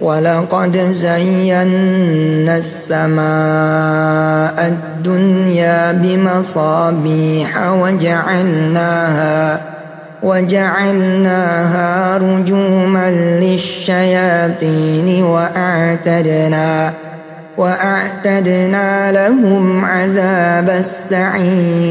ولقد زينا السماء الدنيا بمصابيح وجعلناها وجعلناها رجوما للشياطين وأعتدنا وأعتدنا لهم عذاب السعير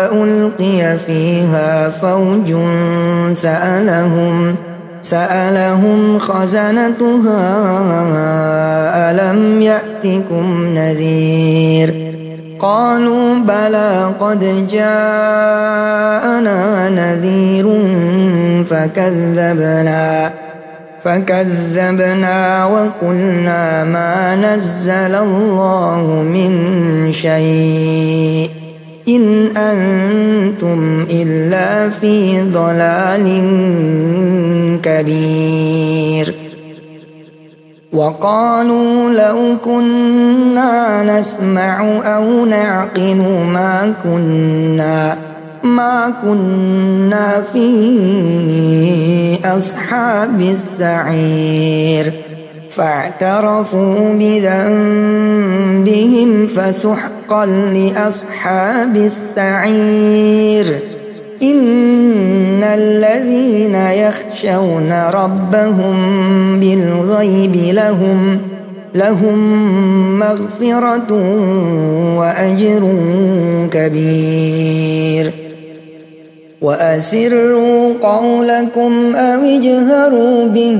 ألقي فيها فوج سألهم سألهم خزنتها ألم يأتكم نذير؟ قالوا بلى قد جاءنا نذير فكذبنا فكذبنا وقلنا ما نزل الله من شيء. إن أنتم إلا في ضلال كبير. وقالوا لو كنا نسمع أو نعقل ما كنا ما كنا في أصحاب السعير. فاعترفوا بذنبهم فسحقا لأصحاب السعير. إن الذين يخشون ربهم بالغيب لهم لهم مغفرة وأجر كبير. وأسروا قولكم أو اجهروا به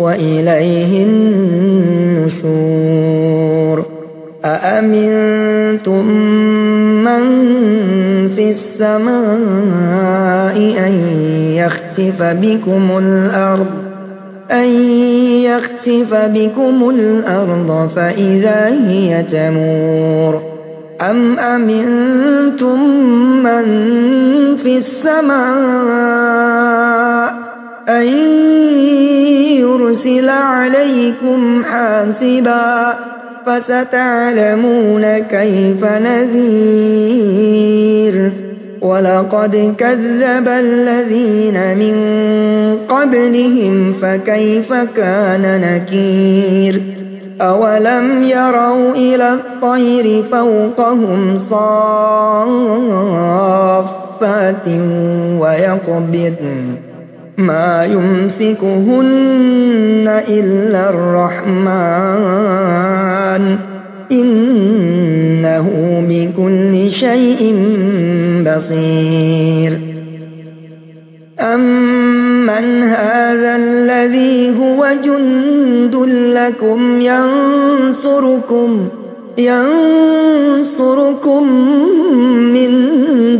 وإليه النشور. أأمنتم من في السماء أن يخسف بكم الأرض؟ أن يخسف بكم الأرض فإذا هي تمور. أم أمنتم من في السماء أن يرسل عليكم حاسبا فستعلمون كيف نذير. ولقد كذب الذين من قبلهم فكيف كان نكير. أولم يروا إلى الطير فوقهم صافات ويقبضن ما يمسكهن إلا الرحمن. إنه بكل شيء بصير. أمن هذا الذي هو جند لكم ينصركم ينصركم من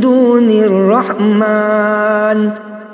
دون الرحمن.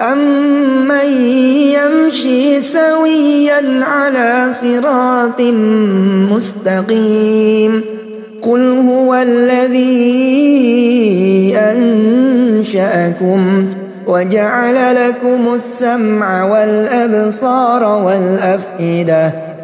أمن يمشي سويا على صراط مستقيم قل هو الذي أنشأكم وجعل لكم السمع والأبصار والأفئدة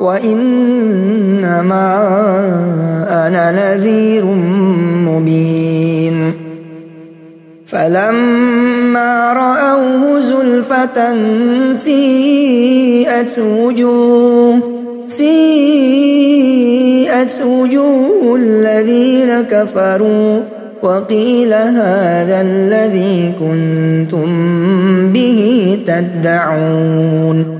وإنما أنا نذير مبين. فلما رأوه زلفة سيئت وجوه سيئت وجوه الذين كفروا وقيل هذا الذي كنتم به تدعون.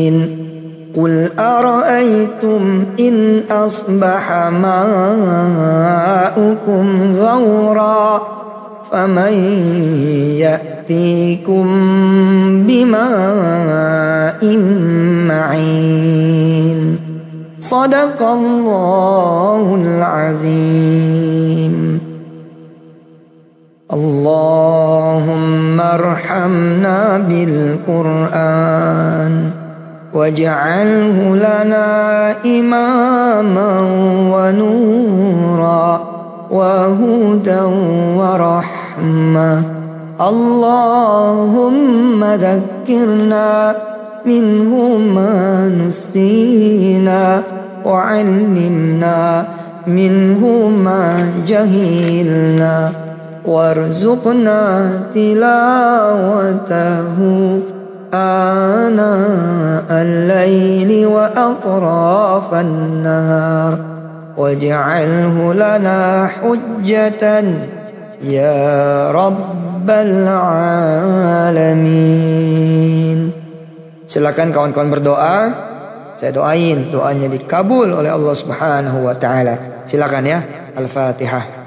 قل أرأيتم إن أصبح ماؤكم غورا فمن يأتيكم بماء معين صدق الله العظيم اللهم ارحمنا بالقرآن واجعله لنا إماما ونورا وهدى ورحمة. اللهم ذكرنا منه ما نسينا وعلمنا منه ما جهلنا. وارزقنا تلاوته آناء الليل وأطراف النهار واجعله لنا حجة يا رب العالمين Silakan kawan-kawan berdoa. Saya doain doanya dikabul oleh Allah Subhanahu wa taala. Silakan ya. Al-Fatihah.